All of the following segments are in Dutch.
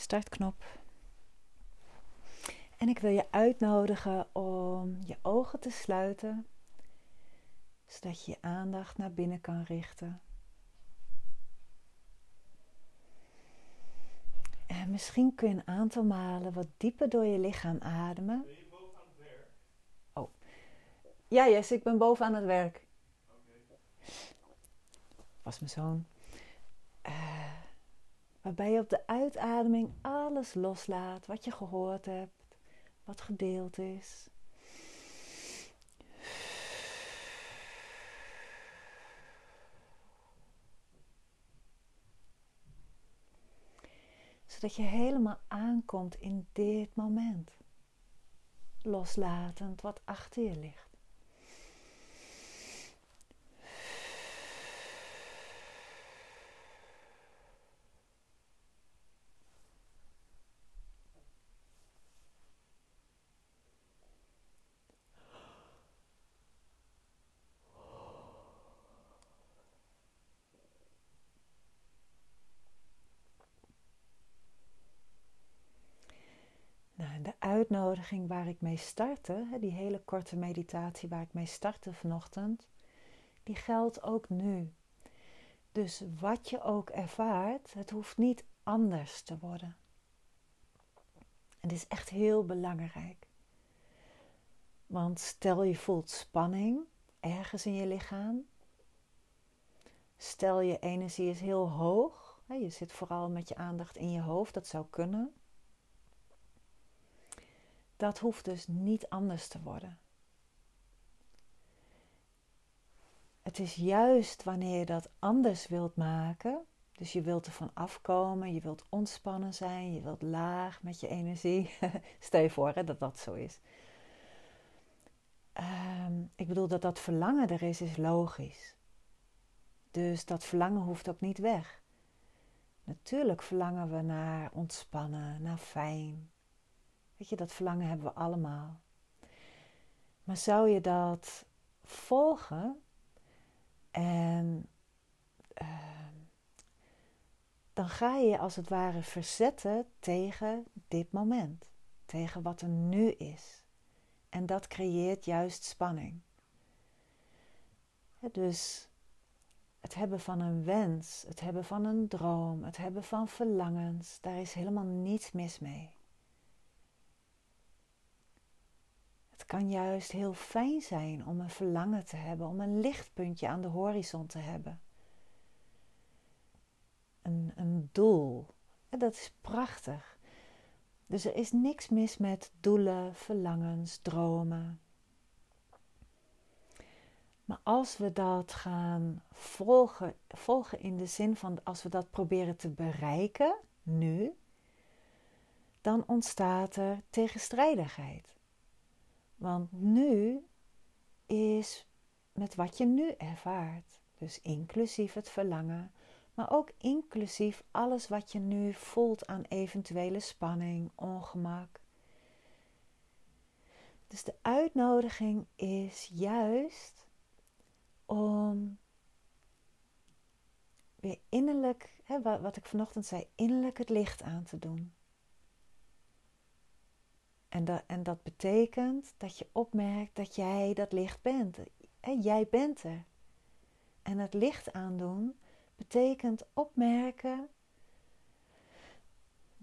startknop. En ik wil je uitnodigen om je ogen te sluiten, zodat je je aandacht naar binnen kan richten. En misschien kun je een aantal malen wat dieper door je lichaam ademen. Ben je boven aan het werk? Oh. Ja, yes, ik ben boven aan het werk. Oké. Was mijn zoon. Waarbij je op de uitademing alles loslaat wat je gehoord hebt, wat gedeeld is. Zodat je helemaal aankomt in dit moment. Loslatend wat achter je ligt. Nou, en de uitnodiging waar ik mee startte, die hele korte meditatie waar ik mee startte vanochtend, die geldt ook nu. Dus wat je ook ervaart, het hoeft niet anders te worden. En dit is echt heel belangrijk. Want stel je voelt spanning ergens in je lichaam. Stel je energie is heel hoog. Je zit vooral met je aandacht in je hoofd, dat zou kunnen. Dat hoeft dus niet anders te worden. Het is juist wanneer je dat anders wilt maken, dus je wilt ervan afkomen, je wilt ontspannen zijn, je wilt laag met je energie. Stel je voor hè, dat dat zo is. Ehm, ik bedoel dat dat verlangen er is, is logisch. Dus dat verlangen hoeft ook niet weg. Natuurlijk verlangen we naar ontspannen, naar fijn, Weet je, dat verlangen hebben we allemaal. Maar zou je dat volgen en uh, dan ga je als het ware verzetten tegen dit moment, tegen wat er nu is. En dat creëert juist spanning. Dus het hebben van een wens, het hebben van een droom, het hebben van verlangens, daar is helemaal niets mis mee. Kan juist heel fijn zijn om een verlangen te hebben, om een lichtpuntje aan de horizon te hebben. Een, een doel. En dat is prachtig. Dus er is niks mis met doelen, verlangens, dromen. Maar als we dat gaan volgen, volgen in de zin van als we dat proberen te bereiken nu, dan ontstaat er tegenstrijdigheid. Want nu is met wat je nu ervaart, dus inclusief het verlangen, maar ook inclusief alles wat je nu voelt aan eventuele spanning, ongemak. Dus de uitnodiging is juist om weer innerlijk, hè, wat ik vanochtend zei, innerlijk het licht aan te doen. En dat, en dat betekent dat je opmerkt dat jij dat licht bent. En jij bent er. En het licht aandoen betekent opmerken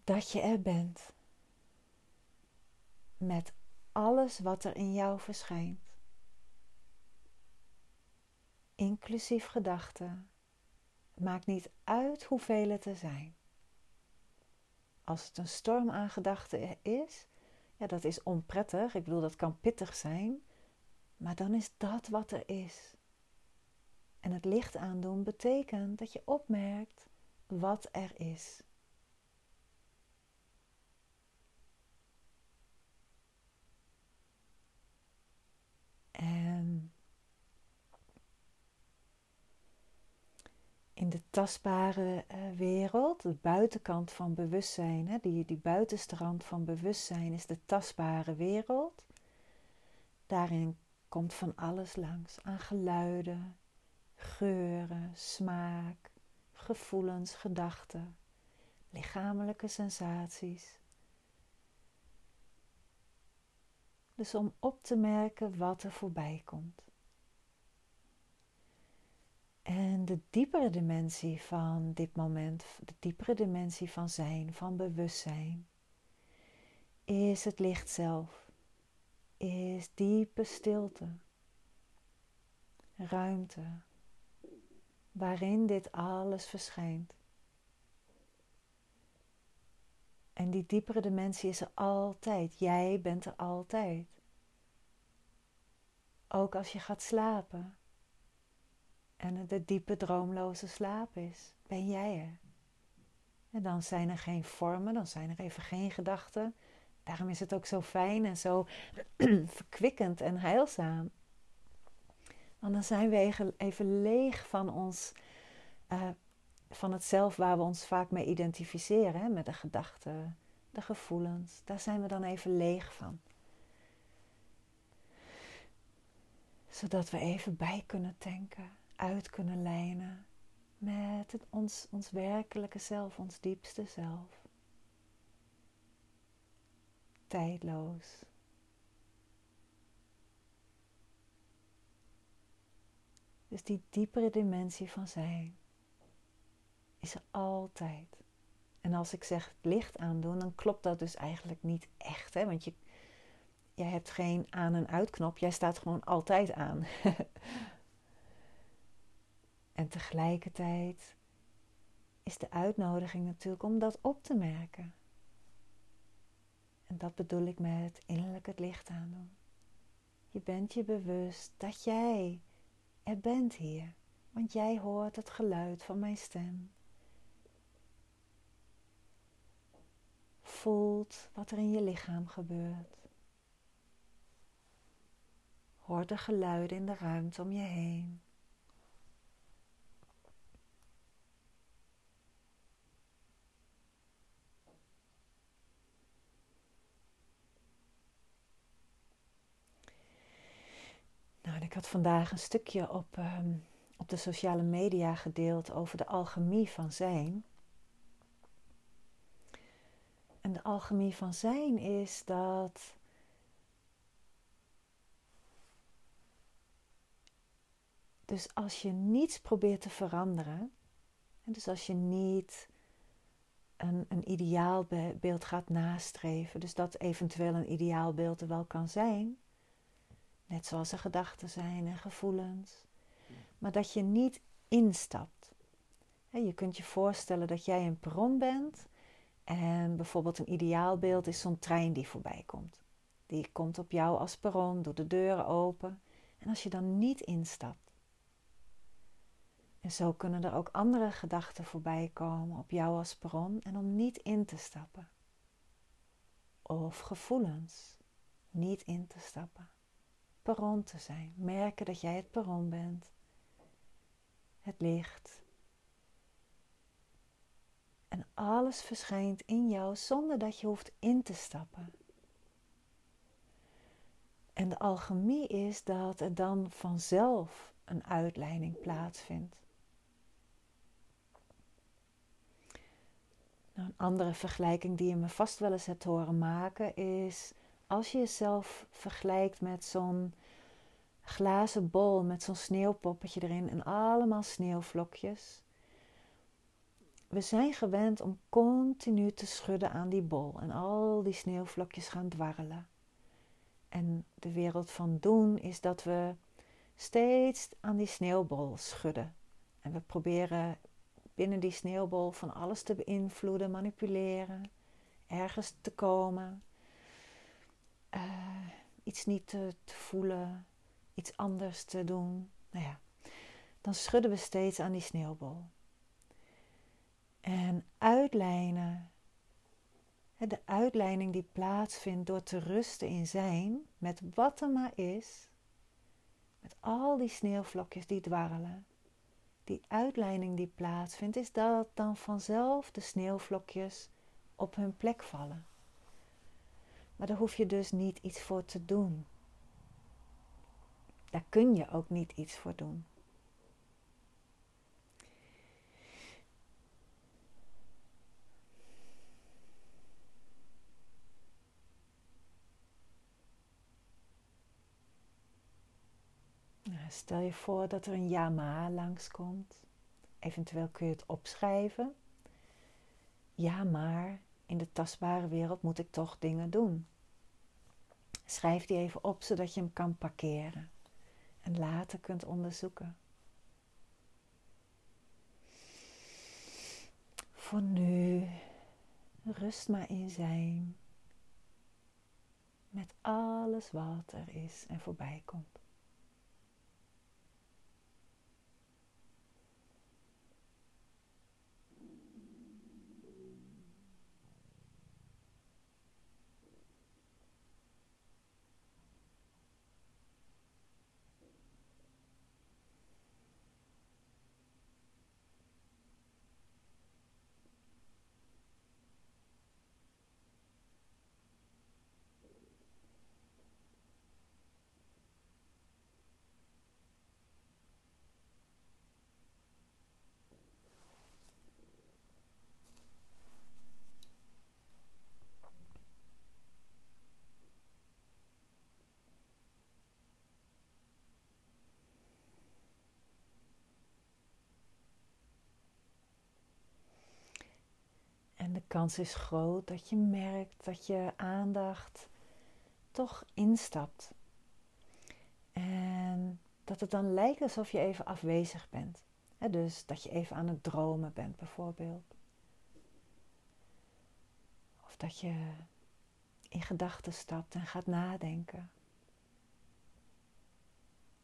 dat je er bent. Met alles wat er in jou verschijnt. Inclusief gedachten. Maakt niet uit hoeveel het er zijn. Als het een storm aan gedachten is, ja, dat is onprettig. Ik bedoel, dat kan pittig zijn. Maar dan is dat wat er is. En het licht aandoen betekent dat je opmerkt wat er is. En in de tastbare uh, wereld, de buitenkant van bewustzijn, hè, die, die buitenste rand van bewustzijn is de tastbare wereld. Daarin komt van alles langs aan geluiden, geuren, smaak, gevoelens, gedachten. lichamelijke sensaties. Dus om op te merken wat er voorbij komt. En de diepere dimensie van dit moment, de diepere dimensie van zijn, van bewustzijn, is het licht zelf, is diepe stilte, ruimte, waarin dit alles verschijnt. En die diepere dimensie is er altijd. Jij bent er altijd. Ook als je gaat slapen en de diepe droomloze slaap is, ben jij er. En dan zijn er geen vormen, dan zijn er even geen gedachten. Daarom is het ook zo fijn en zo verkwikkend en heilzaam. Want dan zijn we even leeg van ons, uh, van het zelf waar we ons vaak mee identificeren, hè? met de gedachten, de gevoelens. Daar zijn we dan even leeg van. Zodat we even bij kunnen tanken uit kunnen lijnen met het, ons, ons werkelijke zelf, ons diepste zelf. Tijdloos. Dus die diepere dimensie van zijn is er altijd. En als ik zeg licht aandoen, dan klopt dat dus eigenlijk niet echt. Hè? Want je, jij hebt geen aan- en uitknop, jij staat gewoon altijd aan. En tegelijkertijd is de uitnodiging natuurlijk om dat op te merken. En dat bedoel ik met innerlijk het licht aandoen. Je bent je bewust dat jij er bent hier, want jij hoort het geluid van mijn stem. Voelt wat er in je lichaam gebeurt. Hoort de geluiden in de ruimte om je heen. Ik had vandaag een stukje op, ehm, op de sociale media gedeeld over de alchemie van zijn. En de alchemie van zijn is dat. Dus als je niets probeert te veranderen, en dus als je niet een, een ideaalbeeld gaat nastreven, dus dat eventueel een ideaalbeeld er wel kan zijn, Net zoals er gedachten zijn en gevoelens. Maar dat je niet instapt. Je kunt je voorstellen dat jij een perron bent. En bijvoorbeeld een ideaalbeeld is zo'n trein die voorbij komt. Die komt op jou als perron, doet de deuren open. En als je dan niet instapt. En zo kunnen er ook andere gedachten voorbij komen op jou als perron en om niet in te stappen. Of gevoelens, niet in te stappen perron te zijn. Merken dat jij het perron bent. Het licht. En alles verschijnt in jou zonder dat je hoeft in te stappen. En de alchemie is dat er dan vanzelf een uitleiding plaatsvindt. Nou, een andere vergelijking die je me vast wel eens hebt horen maken is als je jezelf vergelijkt met zo'n glazen bol met zo'n sneeuwpoppetje erin en allemaal sneeuwvlokjes. We zijn gewend om continu te schudden aan die bol en al die sneeuwvlokjes gaan dwarrelen. En de wereld van doen is dat we steeds aan die sneeuwbol schudden. En we proberen binnen die sneeuwbol van alles te beïnvloeden, manipuleren, ergens te komen uh, iets niet te, voelen, iets anders te doen. Nou ja, dan schudden we steeds aan die sneeuwbol. En uitlijnen, de uitleiding die plaatsvindt door te rusten in zijn, met wat er maar is, met al die sneeuwvlokjes die dwarrelen. Die uitleiding die plaatsvindt, is dat dan vanzelf de sneeuwvlokjes op hun plek vallen. Maar daar hoef je dus niet iets voor te doen. Daar kun je ook niet iets voor doen. Nou, stel je voor dat er een Yamaha langskomt. Eventueel kun je het opschrijven. Ja, maar in de tastbare wereld moet ik toch dingen doen. Schrijf die even op zodat je hem kan parkeren en later kunt onderzoeken. Voor nu, rust maar in zijn met alles wat er is en voorbij komt. De kans is groot dat je merkt dat je aandacht toch instapt. En dat het dan lijkt alsof je even afwezig bent. dus dat je even aan het dromen bent, bijvoorbeeld. Of dat je in gedachten stapt en gaat nadenken.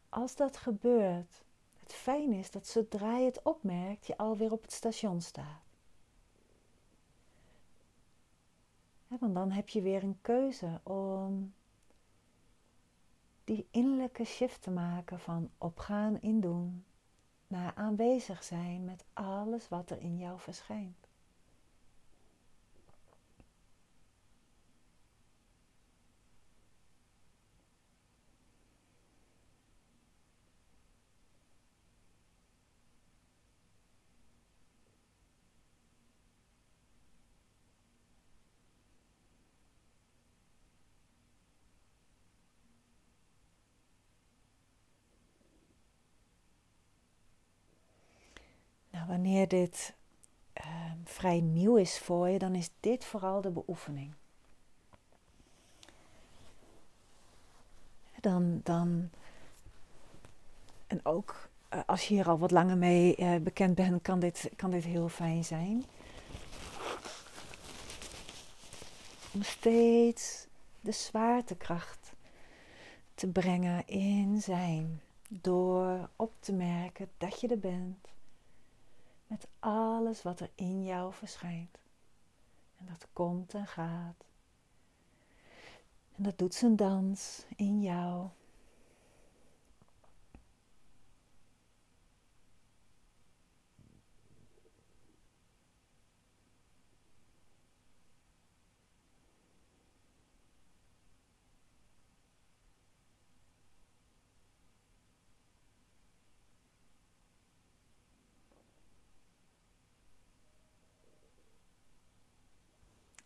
Als dat gebeurt, het fijn is dat zodra je het opmerkt, je alweer op het station staat. Want dan heb je weer een keuze om die innerlijke shift te maken van opgaan in doen naar aanwezig zijn met alles wat er in jou verschijnt. Nou, wanneer dit uh, vrij nieuw is voor je, dan is dit vooral de beoefening. Dan, dan en ook uh, als je hier al wat langer mee uh, bekend bent, kan dit, kan dit heel fijn zijn. Om steeds de zwaartekracht te brengen in zijn. Door op te merken dat je er bent met alles wat er in jou verschijnt. En dat komt en gaat. En dat doet zijn dans in jou.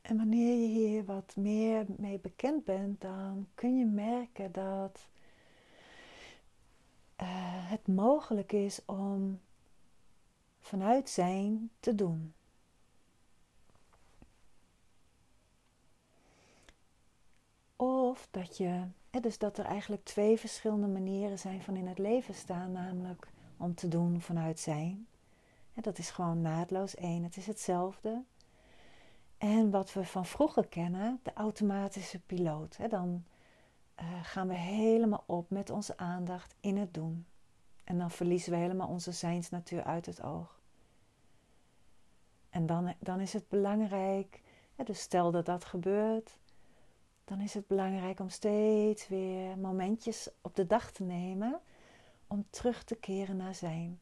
En wanneer je hier wat meer mee bekend bent, dan kun je merken dat uh, het mogelijk is om vanuit zijn te doen. Of dat je, dus dat er eigenlijk twee verschillende manieren zijn van in het leven staan, namelijk om te doen vanuit zijn. Dat is gewoon naadloos één, het is hetzelfde. En wat we van vroeger kennen, de automatische piloot. Hè, dan uh, gaan we helemaal op met onze aandacht in het doen. En dan verliezen we helemaal onze zijnsnatuur uit het oog. En dan, dan is het belangrijk, dus stel dat dat gebeurt, dan is het belangrijk om steeds weer momentjes op de dag te nemen om terug te keren naar zijn.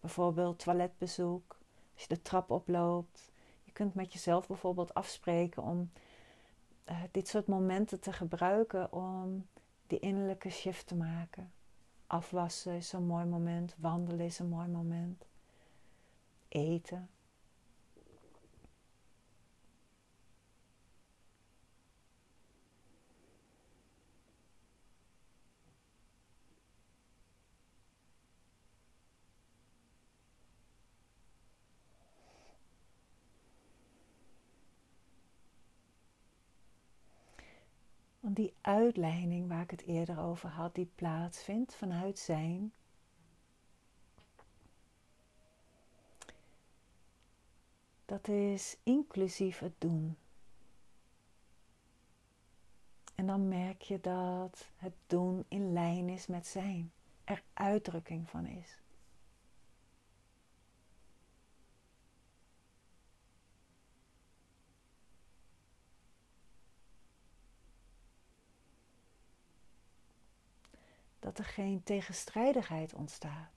Bijvoorbeeld toiletbezoek, als je de trap oploopt, kunt met jezelf bijvoorbeeld afspreken om uh, dit soort momenten te gebruiken om die innerlijke shift te maken. Afwassen is een mooi moment, wandelen is een mooi moment, eten. Die uitleiding waar ik het eerder over had, die plaatsvindt vanuit zijn. Dat is inclusief het doen. En dan merk je dat het doen in lijn is met zijn, er uitdrukking van is. Dat er geen tegenstrijdigheid ontstaat.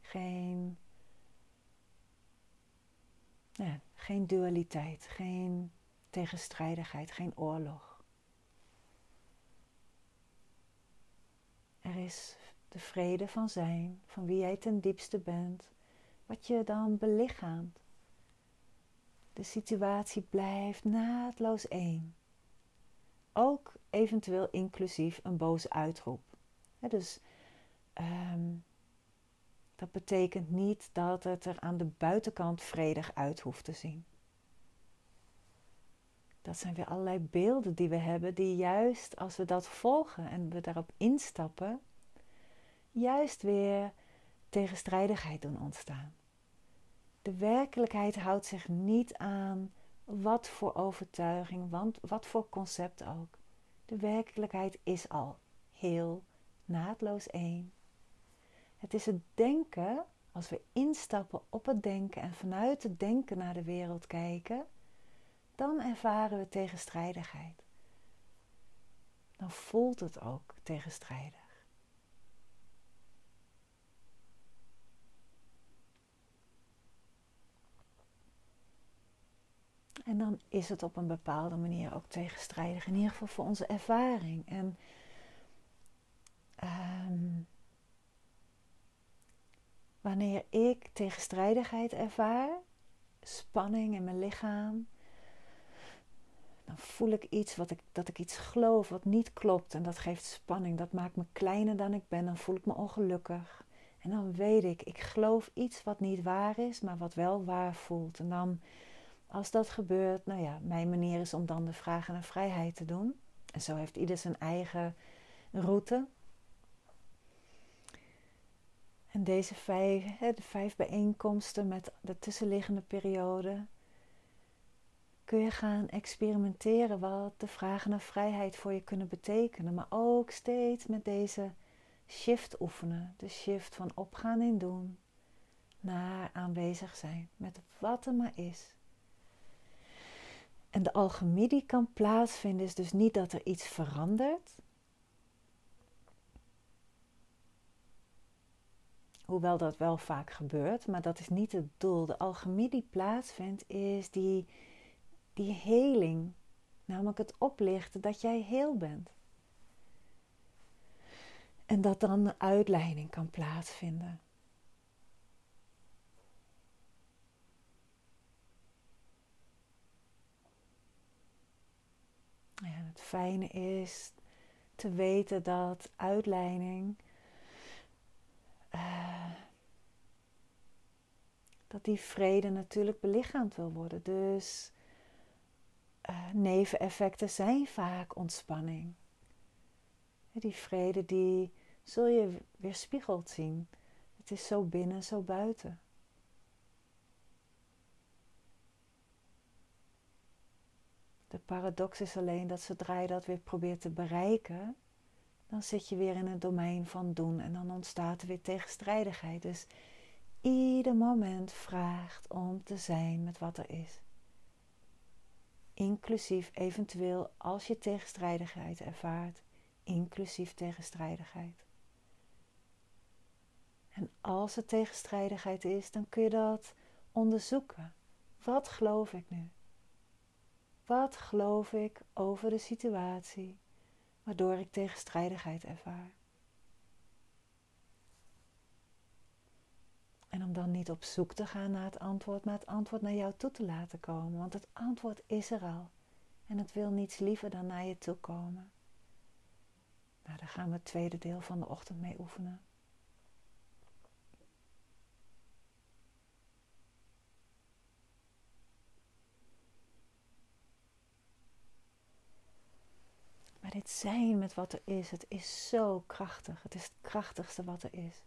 Geen, geen dualiteit, geen tegenstrijdigheid, geen oorlog. Er is de vrede van zijn, van wie jij ten diepste bent, wat je dan belichaamt. De situatie blijft naadloos één. Ook eventueel inclusief een boze uitroep dus um, dat betekent niet dat het er aan de buitenkant vredig uit hoeft te zien. Dat zijn weer allerlei beelden die we hebben, die juist als we dat volgen en we daarop instappen, juist weer tegenstrijdigheid doen ontstaan. De werkelijkheid houdt zich niet aan wat voor overtuiging, want wat voor concept ook. De werkelijkheid is al heel naadloos één. Het is het denken, als we instappen op het denken en vanuit het denken naar de wereld kijken, dan ervaren we tegenstrijdigheid. Dan voelt het ook tegenstrijdig. En dan is het op een bepaalde manier ook tegenstrijdig, in ieder geval voor onze ervaring. En um, wanneer ik tegenstrijdigheid ervaar, spanning in mijn lichaam, dan voel ik iets wat ik, dat ik iets geloof wat niet klopt en dat geeft spanning. Dat maakt me kleiner dan ik ben, dan voel ik me ongelukkig. En dan weet ik, ik geloof iets wat niet waar is, maar wat wel waar voelt. En dan, als dat gebeurt, nou ja, mijn manier is om dan de vragen naar vrijheid te doen. En zo heeft ieder zijn eigen route. En deze vijf, de vijf bijeenkomsten met de tussenliggende periode, kun je gaan experimenteren wat de vragen naar vrijheid voor je kunnen betekenen. Maar ook steeds met deze shift oefenen. De shift van opgaan en doen naar aanwezig zijn met wat er maar is. En de alchemie die kan plaatsvinden is dus niet dat er iets verandert, Hoewel dat wel vaak gebeurt, maar dat is niet het doel. De alchemie die plaatsvindt is die, die heling. Namelijk het oplichten dat jij heel bent. En dat dan een uitleiding kan plaatsvinden. Ja, het fijne is te weten dat uitleiding uh, dat die vrede natuurlijk belichaamd wil worden. Dus uh, neveneffecten zijn vaak ontspanning. Die vrede die zul je weerspiegeld zien. Het is zo binnen, zo buiten. De paradox is alleen dat zodra je dat weer probeert te bereiken, dan zit je weer in het domein van doen en dan ontstaat er weer tegenstrijdigheid. Dus ieder moment vraagt om te zijn met wat er is. Inclusief eventueel als je tegenstrijdigheid ervaart, inclusief tegenstrijdigheid. En als er tegenstrijdigheid is, dan kun je dat onderzoeken. Wat geloof ik nu? Wat geloof ik over de situatie? Waardoor ik tegenstrijdigheid ervaar. En om dan niet op zoek te gaan naar het antwoord, maar het antwoord naar jou toe te laten komen. Want het antwoord is er al. En het wil niets liever dan naar je toe komen. Nou, daar gaan we het tweede deel van de ochtend mee oefenen. Dit zijn met wat er is, het is zo krachtig. Het is het krachtigste wat er is.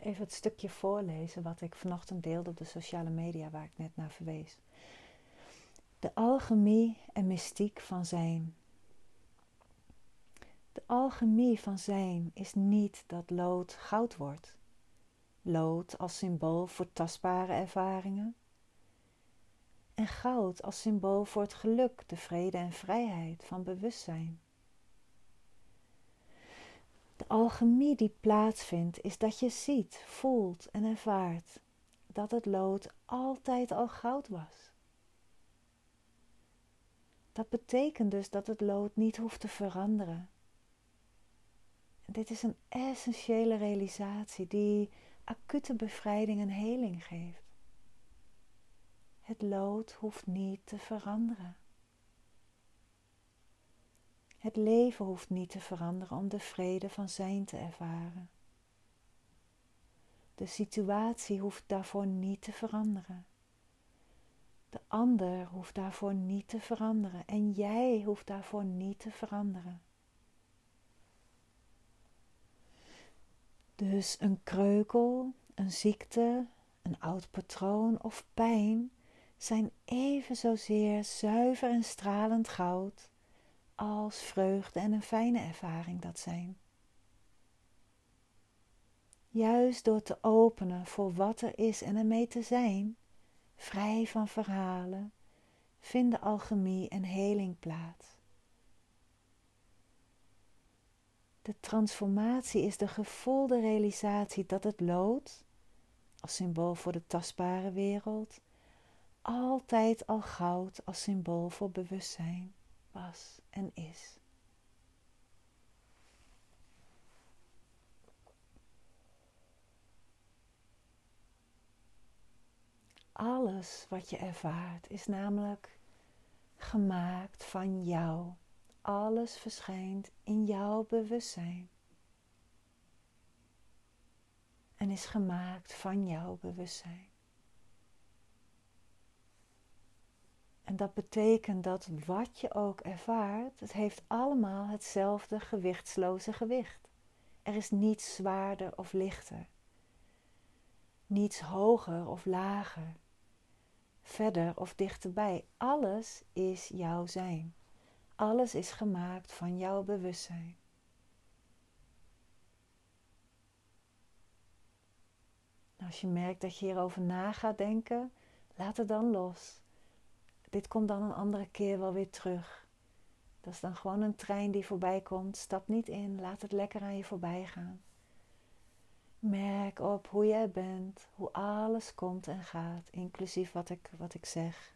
Even het stukje voorlezen wat ik vanochtend deelde op de sociale media waar ik net naar verwees. De alchemie en mystiek van zijn. De alchemie van zijn is niet dat lood goud wordt. Lood als symbool voor tastbare ervaringen. En goud als symbool voor het geluk, de vrede en vrijheid van bewustzijn. De alchemie die plaatsvindt is dat je ziet, voelt en ervaart dat het lood altijd al goud was. Dat betekent dus dat het lood niet hoeft te veranderen. En dit is een essentiële realisatie die acute bevrijding en heling geeft. Het lood hoeft niet te veranderen. Het leven hoeft niet te veranderen om de vrede van zijn te ervaren. De situatie hoeft daarvoor niet te veranderen. De ander hoeft daarvoor niet te veranderen en jij hoeft daarvoor niet te veranderen. Dus een kreukel, een ziekte, een oud patroon of pijn zijn even zozeer zuiver en stralend goud als vreugde en een fijne ervaring dat zijn. Juist door te openen voor wat er is en ermee te zijn, vrij van verhalen, vinden alchemie en heling plaats. De transformatie is de gevoelde realisatie dat het lood, als symbool voor de tastbare wereld, altijd al goud als symbool voor bewustzijn was en is. Alles wat je ervaart is namelijk gemaakt van jou. Alles verschijnt in jouw bewustzijn. En is gemaakt van jouw bewustzijn. En dat betekent dat wat je ook ervaart, het heeft allemaal hetzelfde gewichtsloze gewicht. Er is niets zwaarder of lichter. Niets hoger of lager. Verder of dichterbij. Alles is jouw zijn. Alles is gemaakt van jouw bewustzijn. Als je merkt dat je hierover na gaat denken, laat het dan los dit komt dan een andere keer wel weer terug. Dat is dan gewoon een trein die voorbij komt. Stap niet in, laat het lekker aan je voorbij gaan. Merk op hoe jij bent, hoe alles komt en gaat, inclusief wat ik, wat ik zeg.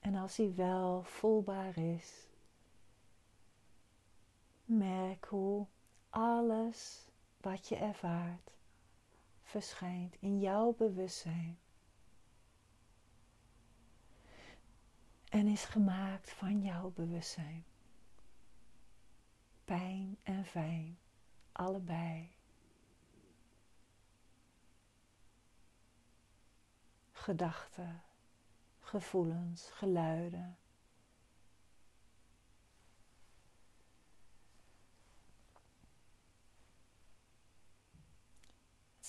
En als hij wel voelbaar is, Merk hoe alles wat je ervaart verschijnt in jouw bewustzijn. en is gemaakt van jouw bewustzijn. Pijn en fijn, allebei. Gedachten, gevoelens, geluiden.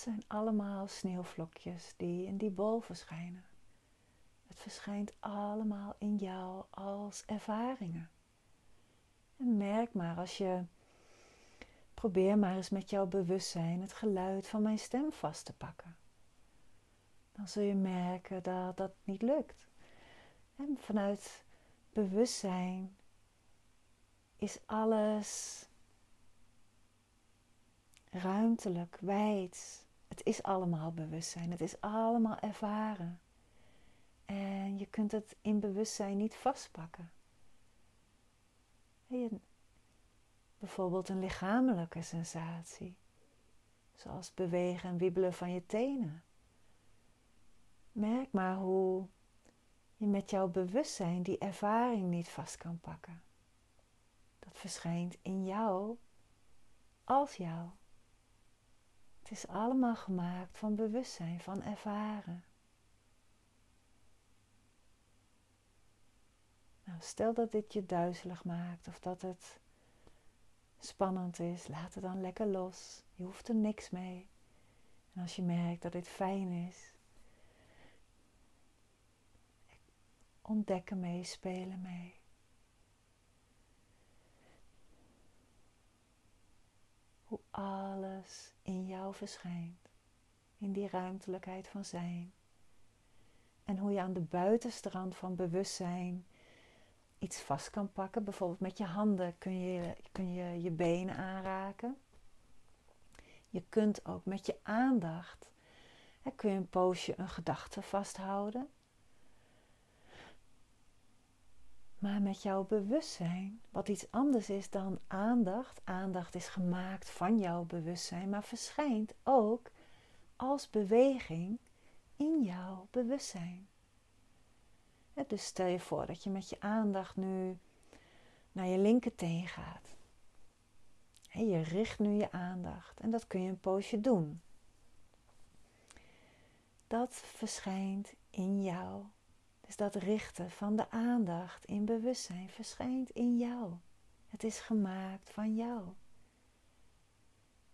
Zijn allemaal sneeuwvlokjes die in die bol verschijnen. Het verschijnt allemaal in jou als ervaringen. En merk maar als je. Probeer maar eens met jouw bewustzijn het geluid van mijn stem vast te pakken. Dan zul je merken dat dat niet lukt. En vanuit bewustzijn is alles ruimtelijk, wijd. Het is allemaal bewustzijn, het is allemaal ervaren. En je kunt het in bewustzijn niet vastpakken. bijvoorbeeld een lichamelijke sensatie, zoals bewegen en wiebelen van je tenen. Merk maar hoe je met jouw bewustzijn die ervaring niet vast kan pakken. Dat verschijnt in jou als jou. Is allemaal gemaakt van bewustzijn, van ervaren. Nou, stel dat dit je duizelig maakt of dat het spannend is, laat het dan lekker los. Je hoeft er niks mee. En als je merkt dat dit fijn is, ontdekken mee, spelen mee. Hoe alles in jou verschijnt, in die ruimtelijkheid van zijn. En hoe je aan de buitenste rand van bewustzijn iets vast kan pakken. Bijvoorbeeld met je handen kun je kun je, je benen aanraken. Je kunt ook met je aandacht, hè, kun je een poosje een gedachte vasthouden. Maar met jouw bewustzijn, wat iets anders is dan aandacht. Aandacht is gemaakt van jouw bewustzijn, maar verschijnt ook als beweging in jouw bewustzijn. Dus stel je voor dat je met je aandacht nu naar je linkerteen gaat. Je richt nu je aandacht en dat kun je een poosje doen. Dat verschijnt in jou. Dus dat richten van de aandacht in bewustzijn verschijnt in jou. Het is gemaakt van jou.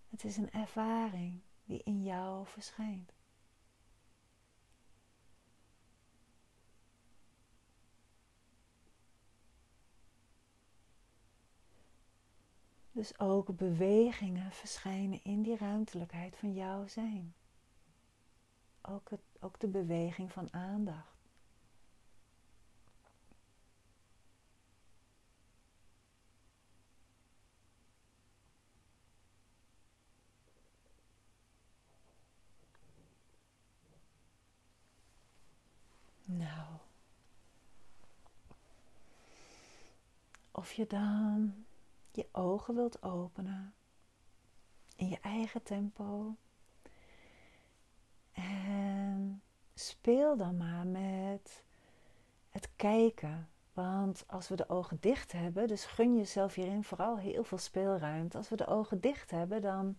Het is een ervaring die in jou verschijnt. Dus ook bewegingen verschijnen in die ruimtelijkheid van jouw zijn. Ook, het, ook de beweging van aandacht. Nou, of je dan je ogen wilt openen in je eigen tempo. En speel dan maar met het kijken. Want als we de ogen dicht hebben, dus gun jezelf hierin vooral heel veel speelruimte. Als we de ogen dicht hebben, dan,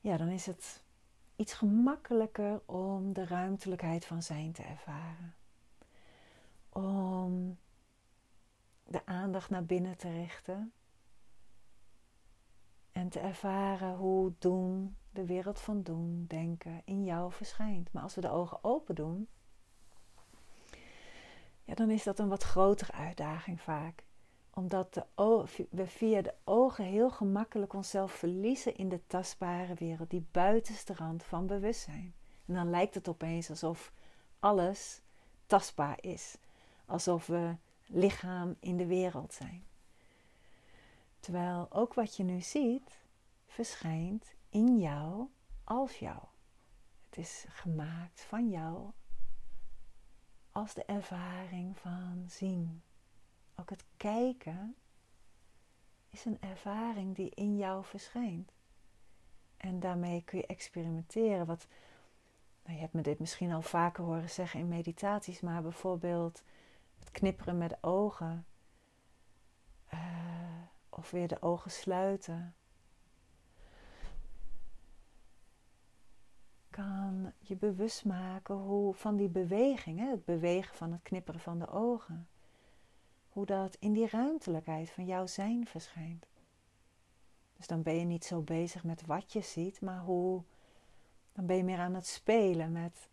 ja, dan is het iets gemakkelijker om de ruimtelijkheid van zijn te ervaren. Om de aandacht naar binnen te richten. En te ervaren hoe doen, de wereld van doen, denken in jou verschijnt. Maar als we de ogen open doen, ja, dan is dat een wat grotere uitdaging vaak. Omdat we via de ogen heel gemakkelijk onszelf verliezen in de tastbare wereld, die buitenste rand van bewustzijn. En dan lijkt het opeens alsof alles tastbaar is. Alsof we lichaam in de wereld zijn. Terwijl ook wat je nu ziet, verschijnt in jou als jou. Het is gemaakt van jou als de ervaring van zien. Ook het kijken is een ervaring die in jou verschijnt. En daarmee kun je experimenteren. Wat, nou, je hebt me dit misschien al vaker horen zeggen in meditaties, maar bijvoorbeeld het knipperen met ogen. Uh, of weer de ogen sluiten. Kan je bewust maken hoe van die beweging, hè, het bewegen van het knipperen van de ogen, hoe dat in die ruimtelijkheid van jouw zijn verschijnt. Dus dan ben je niet zo bezig met wat je ziet, maar hoe. Dan ben je meer aan het spelen met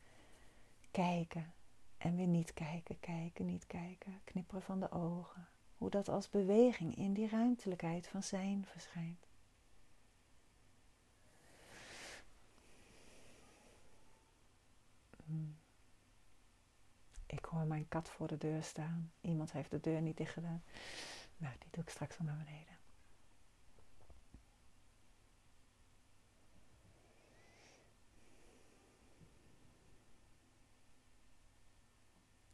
kijken en weer niet kijken, kijken, niet kijken, knipperen van de ogen. Hoe dat als beweging in die ruimtelijkheid van zijn verschijnt. Hmm. Ik hoor mijn kat voor de deur staan. Iemand heeft de deur niet dicht gedaan. Nou, die doe ik straks wel naar beneden.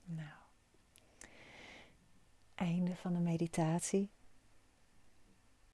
Nou, einde van de meditatie.